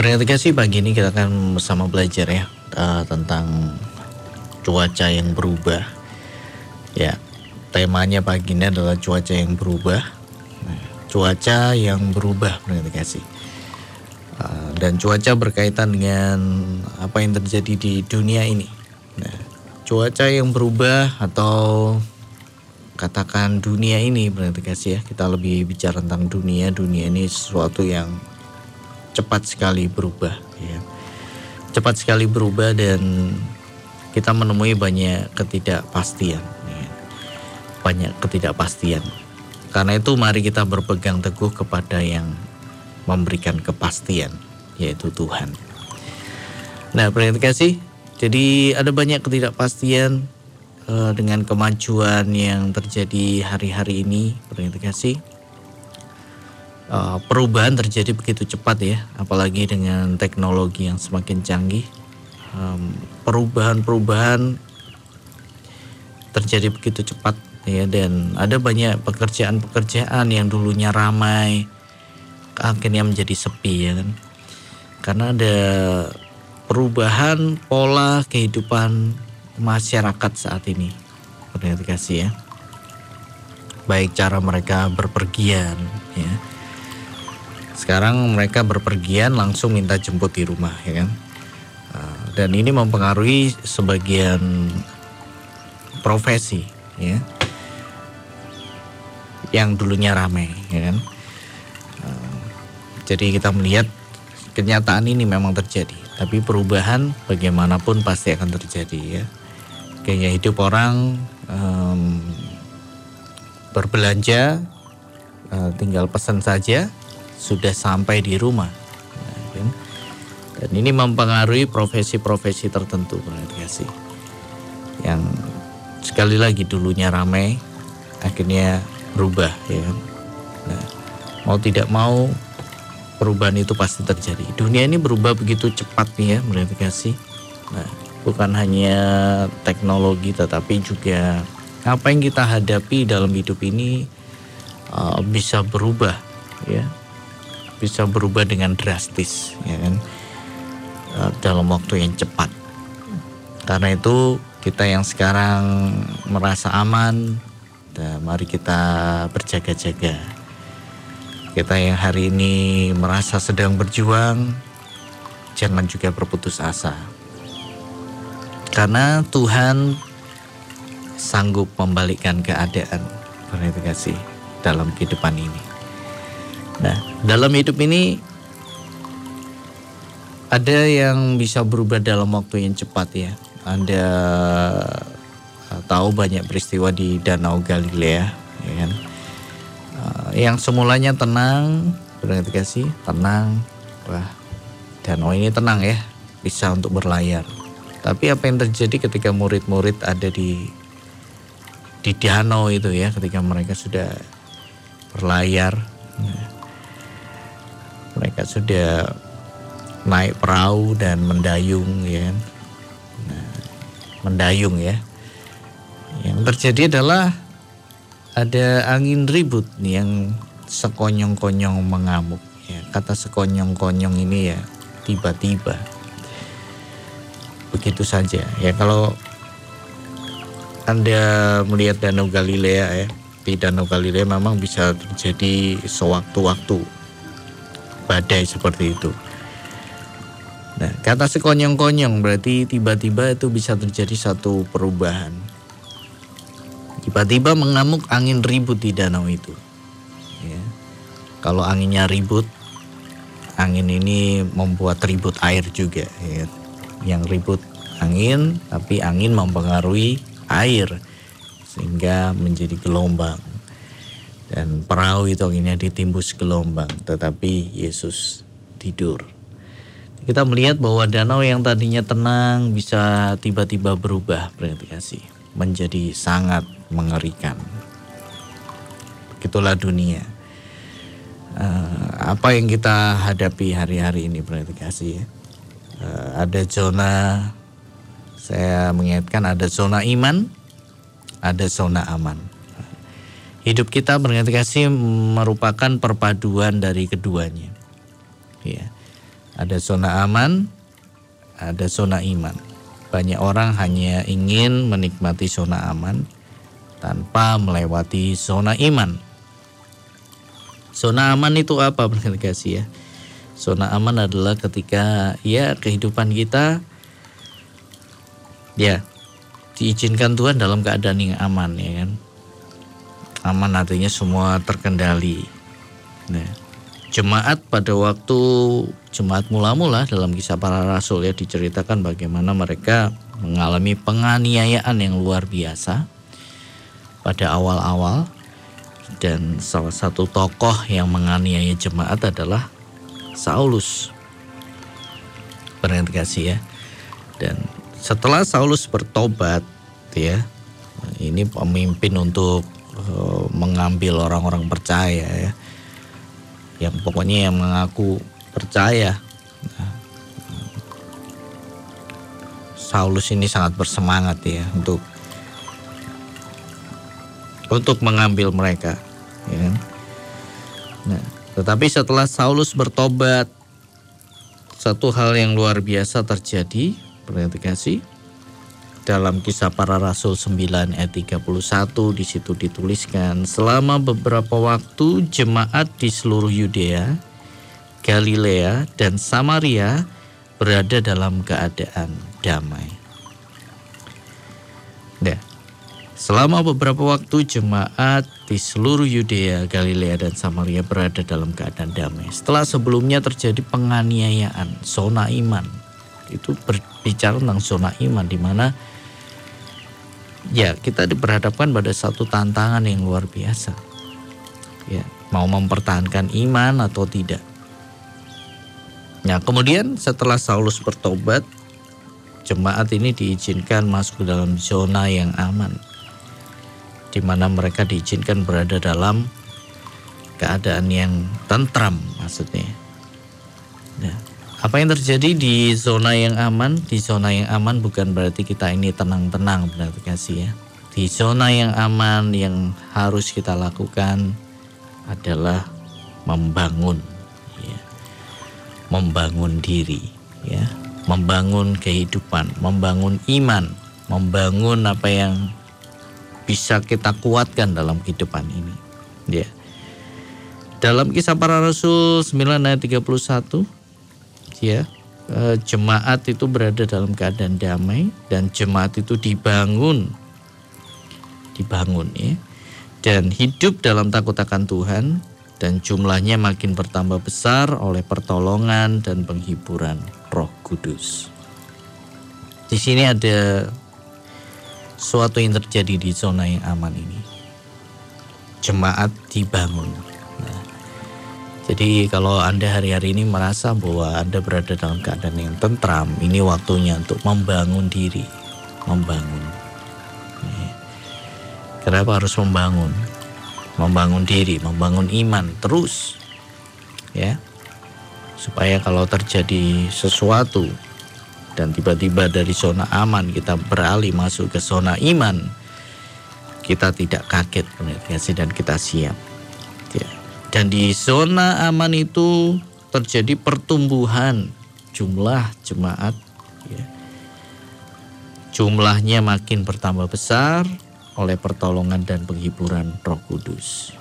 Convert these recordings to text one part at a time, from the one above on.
Berarti kasih pagi ini kita akan bersama belajar ya uh, tentang cuaca yang berubah. Ya, temanya pagi ini adalah cuaca yang berubah. Nah, cuaca yang berubah berarti kasih. Uh, dan cuaca berkaitan dengan apa yang terjadi di dunia ini. Nah, cuaca yang berubah atau katakan dunia ini berarti kasih ya kita lebih bicara tentang dunia dunia ini sesuatu yang cepat sekali berubah ya. Cepat sekali berubah dan kita menemui banyak ketidakpastian ya. banyak ketidakpastian. Karena itu mari kita berpegang teguh kepada yang memberikan kepastian yaitu Tuhan. Nah berarti kasih. Jadi ada banyak ketidakpastian uh, dengan kemajuan yang terjadi hari-hari ini. Berintegrasi uh, perubahan terjadi begitu cepat ya apalagi dengan teknologi yang semakin canggih. Perubahan-perubahan terjadi begitu cepat ya dan ada banyak pekerjaan-pekerjaan yang dulunya ramai akhirnya menjadi sepi ya kan. Karena ada perubahan pola kehidupan masyarakat saat ini. Berarti kasih ya. Baik cara mereka berpergian ya sekarang mereka berpergian langsung minta jemput di rumah ya kan? Ah, dan ini mempengaruhi sebagian profesi ya. Yang dulunya ramai ya kan? Ah, jadi kita melihat kenyataan ini memang terjadi tapi perubahan bagaimanapun pasti akan terjadi ya. Gaya hidup orang um, berbelanja uh, tinggal pesan saja sudah sampai di rumah. Kan? dan ini mempengaruhi profesi-profesi tertentu kasih yang sekali lagi dulunya ramai akhirnya berubah ya kan? Nah, mau tidak mau perubahan itu pasti terjadi. Dunia ini berubah begitu cepat nih ya kasih nah bukan hanya teknologi tetapi juga apa yang kita hadapi dalam hidup ini uh, bisa berubah ya bisa berubah dengan drastis ya kan? Uh, dalam waktu yang cepat. Karena itu kita yang sekarang merasa aman dan mari kita berjaga-jaga. Kita yang hari ini merasa sedang berjuang jangan juga berputus asa. Karena Tuhan sanggup membalikkan keadaan. Perhati kasih dalam kehidupan ini. Nah, dalam hidup ini ada yang bisa berubah dalam waktu yang cepat ya. Anda uh, tahu banyak peristiwa di Danau Galilea, ya kan? Uh, yang semulanya tenang, berarti kasih tenang, wah danau ini tenang ya, bisa untuk berlayar. Tapi apa yang terjadi ketika murid-murid ada di di danau itu ya, ketika mereka sudah berlayar, ya. Mereka sudah naik perahu dan mendayung ya, nah, mendayung ya. Yang terjadi adalah ada angin ribut nih yang sekonyong-konyong mengamuk. Ya, kata sekonyong-konyong ini ya tiba-tiba begitu saja ya kalau anda melihat Danau Galilea ya di Danau Galilea memang bisa terjadi sewaktu-waktu badai seperti itu. Nah, kata sekonyong-konyong berarti tiba-tiba itu bisa terjadi satu perubahan. Tiba-tiba mengamuk angin ribut di danau itu. Ya. Kalau anginnya ribut, angin ini membuat ribut air juga. Ya yang ribut angin, tapi angin mempengaruhi air sehingga menjadi gelombang. Dan perahu itu akhirnya ditimbus gelombang, tetapi Yesus tidur. Kita melihat bahwa danau yang tadinya tenang bisa tiba-tiba berubah berarti menjadi sangat mengerikan. Begitulah dunia. Uh, apa yang kita hadapi hari-hari ini berarti kasih ya uh, ada zona saya mengingatkan ada zona iman, ada zona aman. Hidup kita kasih merupakan perpaduan dari keduanya. Ya. Ada zona aman, ada zona iman. Banyak orang hanya ingin menikmati zona aman tanpa melewati zona iman. Zona aman itu apa kasih ya? Zona aman adalah ketika ya kehidupan kita ya diizinkan Tuhan dalam keadaan yang aman ya kan. Aman artinya semua terkendali. Nah, jemaat pada waktu jemaat mula-mula dalam kisah para rasul ya diceritakan bagaimana mereka mengalami penganiayaan yang luar biasa pada awal-awal. Dan salah satu tokoh yang menganiaya jemaat adalah Saulus. Kasih ya. Dan setelah Saulus bertobat ya ini pemimpin untuk uh, mengambil orang-orang percaya ya yang pokoknya yang mengaku percaya. Saulus ini sangat bersemangat ya untuk untuk mengambil mereka. Ya. Kan? Nah, tetapi setelah Saulus bertobat, satu hal yang luar biasa terjadi, perhatikan kasih dalam kisah para rasul 9 ayat 31 di situ dituliskan selama beberapa waktu jemaat di seluruh Yudea, Galilea dan Samaria berada dalam keadaan damai. Nah, selama beberapa waktu jemaat di seluruh Yudea, Galilea dan Samaria berada dalam keadaan damai. Setelah sebelumnya terjadi penganiayaan, zona iman. Itu berbicara tentang zona iman di mana ya kita diperhadapkan pada satu tantangan yang luar biasa. Ya, mau mempertahankan iman atau tidak. Nah, kemudian setelah Saulus bertobat, jemaat ini diizinkan masuk ke dalam zona yang aman. Di mana mereka diizinkan berada dalam keadaan yang tentram maksudnya. Nah, apa yang terjadi di zona yang aman? Di zona yang aman bukan berarti kita ini tenang-tenang berarti kasih ya. Di zona yang aman yang harus kita lakukan adalah membangun ya. Membangun diri ya, membangun kehidupan, membangun iman, membangun apa yang bisa kita kuatkan dalam kehidupan ini. Ya. Dalam kisah para rasul 9 ayat 31 ya e, jemaat itu berada dalam keadaan damai dan jemaat itu dibangun dibangun ya dan hidup dalam takut akan Tuhan dan jumlahnya makin bertambah besar oleh pertolongan dan penghiburan Roh Kudus. Di sini ada suatu yang terjadi di zona yang aman ini. Jemaat dibangun. Jadi kalau Anda hari-hari ini merasa bahwa Anda berada dalam keadaan yang tentram, ini waktunya untuk membangun diri, membangun. Kenapa harus membangun? Membangun diri, membangun iman terus. Ya. Supaya kalau terjadi sesuatu dan tiba-tiba dari zona aman kita beralih masuk ke zona iman, kita tidak kaget dan kita siap. Dan di zona aman itu terjadi pertumbuhan jumlah jemaat. Ya. Jumlahnya makin bertambah besar oleh pertolongan dan penghiburan Roh Kudus.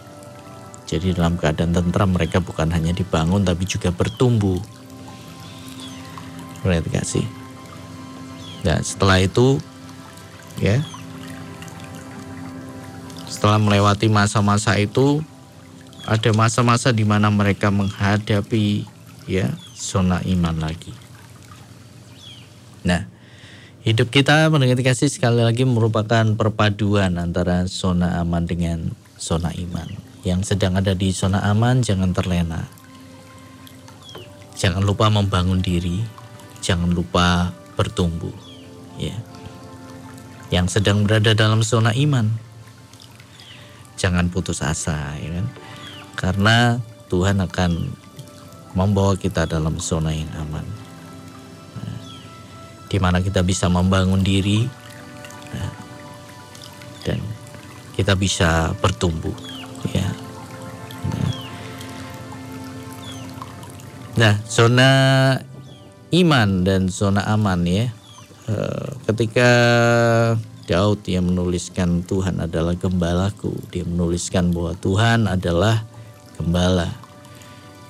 Jadi dalam keadaan tentram mereka bukan hanya dibangun tapi juga bertumbuh. Perhatikan kasih. Dan setelah itu ya setelah melewati masa-masa itu ada masa-masa di mana mereka menghadapi ya zona iman lagi. Nah, hidup kita mendengar kasih sekali lagi merupakan perpaduan antara zona aman dengan zona iman. Yang sedang ada di zona aman jangan terlena. Jangan lupa membangun diri, jangan lupa bertumbuh. Ya. Yang sedang berada dalam zona iman, jangan putus asa, ya kan? Karena Tuhan akan membawa kita dalam zona yang aman, di mana kita bisa membangun diri dan kita bisa bertumbuh, ya. Nah, nah zona iman dan zona aman ya. Eh, ketika Daud yang menuliskan Tuhan adalah gembalaku, dia menuliskan bahwa Tuhan adalah gembala.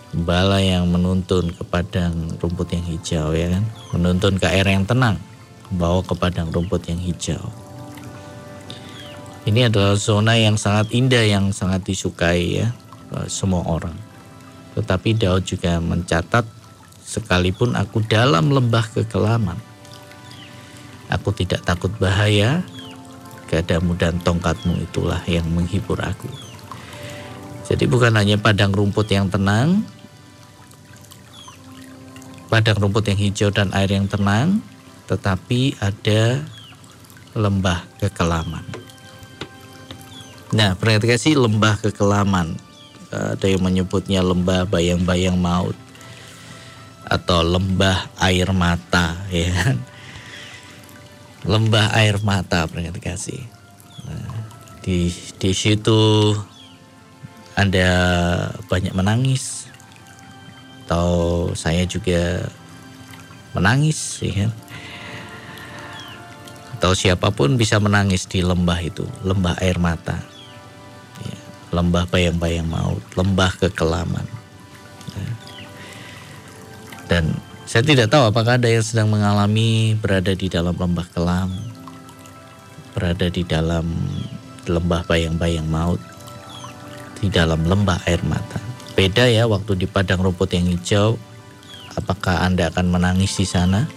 Gembala yang menuntun ke padang rumput yang hijau ya kan, menuntun ke air yang tenang, bawa ke padang rumput yang hijau. Ini adalah zona yang sangat indah yang sangat disukai ya eh, semua orang. Tetapi Daud juga mencatat sekalipun aku dalam lembah kekelaman. Aku tidak takut bahaya, gadamu dan tongkatmu itulah yang menghibur aku. Jadi bukan hanya padang rumput yang tenang, padang rumput yang hijau dan air yang tenang, tetapi ada lembah kekelaman. Nah, perhatikan sih lembah kekelaman. Ada yang menyebutnya lembah bayang-bayang maut atau lembah air mata ya kan lembah air mata kasih nah, di di situ anda banyak menangis. Atau saya juga menangis ya kan? Atau siapa pun bisa menangis di lembah itu. Lembah air mata. Ya, lembah bayang-bayang maut. Lembah kekelaman. Dan saya tidak tahu apakah ada yang sedang mengalami berada di dalam lembah kelam, berada di dalam lembah bayang-bayang maut, di dalam lembah air mata. Beda ya waktu di padang rumput yang hijau, apakah Anda akan menangis di sana?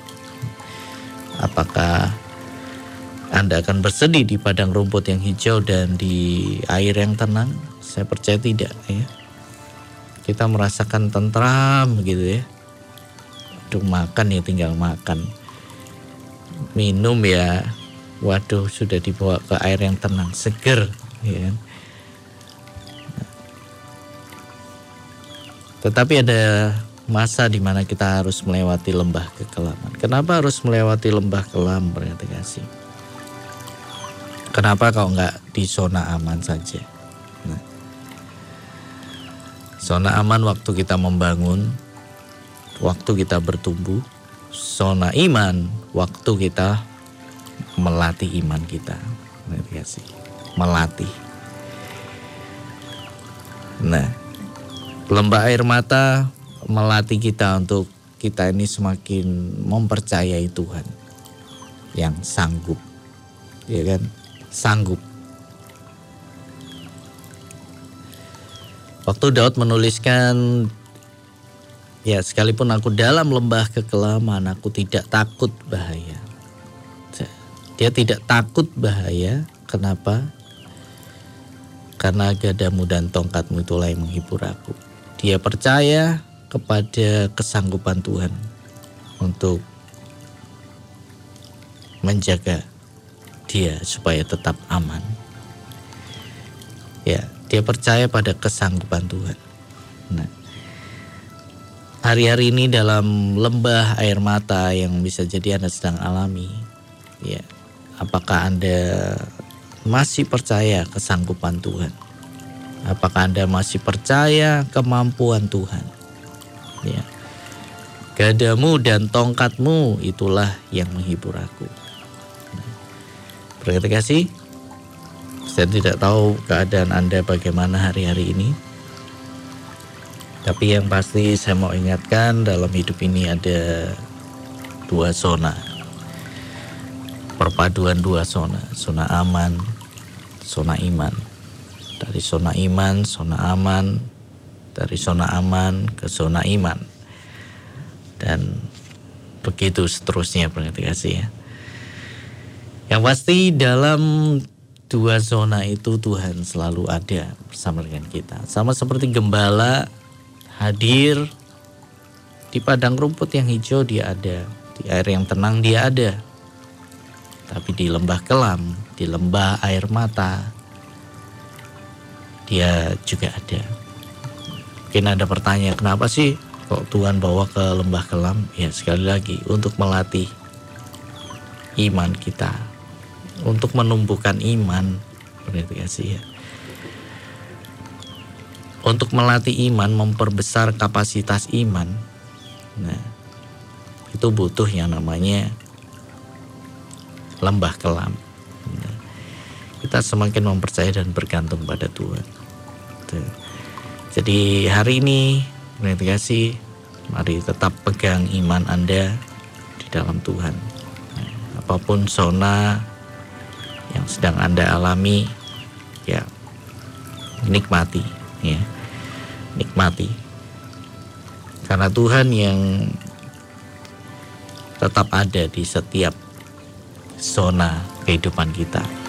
Apakah Anda akan bersedih di padang rumput yang hijau dan di air yang tenang? Saya percaya tidak ya. Kita merasakan tentram gitu ya waduh makan ya tinggal makan minum ya waduh sudah dibawa ke air yang tenang seger ya kan? Tetapi ada masa di mana kita harus melewati lembah kekelaman kenapa harus melewati lembah kelam berarti kasih kenapa kau nggak di zona aman saja nah, zona aman waktu kita membangun waktu kita bertumbuh, zona iman waktu kita melatih iman kita. Melatih. Nah, lembah air mata melatih kita untuk kita ini semakin mempercayai Tuhan yang sanggup. Ya kan? Sanggup. Waktu Daud menuliskan Ya, sekalipun aku dalam lembah kekelaman, aku tidak takut bahaya. Dia tidak takut bahaya. Kenapa? Karena gadamu dan tongkatmu itulah yang menghibur aku. Dia percaya kepada kesanggupan Tuhan untuk menjaga dia supaya tetap aman. Ya, dia percaya pada kesanggupan Tuhan. Nah, hari-hari ini dalam lembah air mata yang bisa jadi Anda sedang alami, ya, apakah Anda masih percaya kesanggupan Tuhan? Apakah Anda masih percaya kemampuan Tuhan? Ya. Gadamu dan tongkatmu itulah yang menghibur aku. Kasih, saya tidak tahu keadaan Anda bagaimana hari-hari ini. Tapi yang pasti saya mau ingatkan dalam hidup ini ada dua zona. Perpaduan dua zona, zona aman, zona iman. Dari zona iman, zona aman, dari zona aman ke zona iman. Dan begitu seterusnya perhati kasih ya. Yang pasti dalam dua zona itu Tuhan selalu ada bersama dengan kita. Sama seperti gembala hadir di padang rumput yang hijau dia ada, di air yang tenang dia ada. Tapi di lembah kelam, di lembah air mata, dia juga ada. Mungkin ada pertanyaan, kenapa sih kok Tuhan bawa ke lembah kelam? Ya sekali lagi, untuk melatih iman kita. Untuk menumbuhkan iman. Berarti ya untuk melatih iman, memperbesar kapasitas iman. Nah, itu butuh yang namanya lembah kelam. Kita semakin mempercayai dan bergantung pada Tuhan. Jadi hari ini, kasih, mari tetap pegang iman Anda di dalam Tuhan. Apa pun zona yang sedang Anda alami, ya nikmati, ya nikmati. Karena Tuhan yang tetap ada di setiap zona kehidupan kita.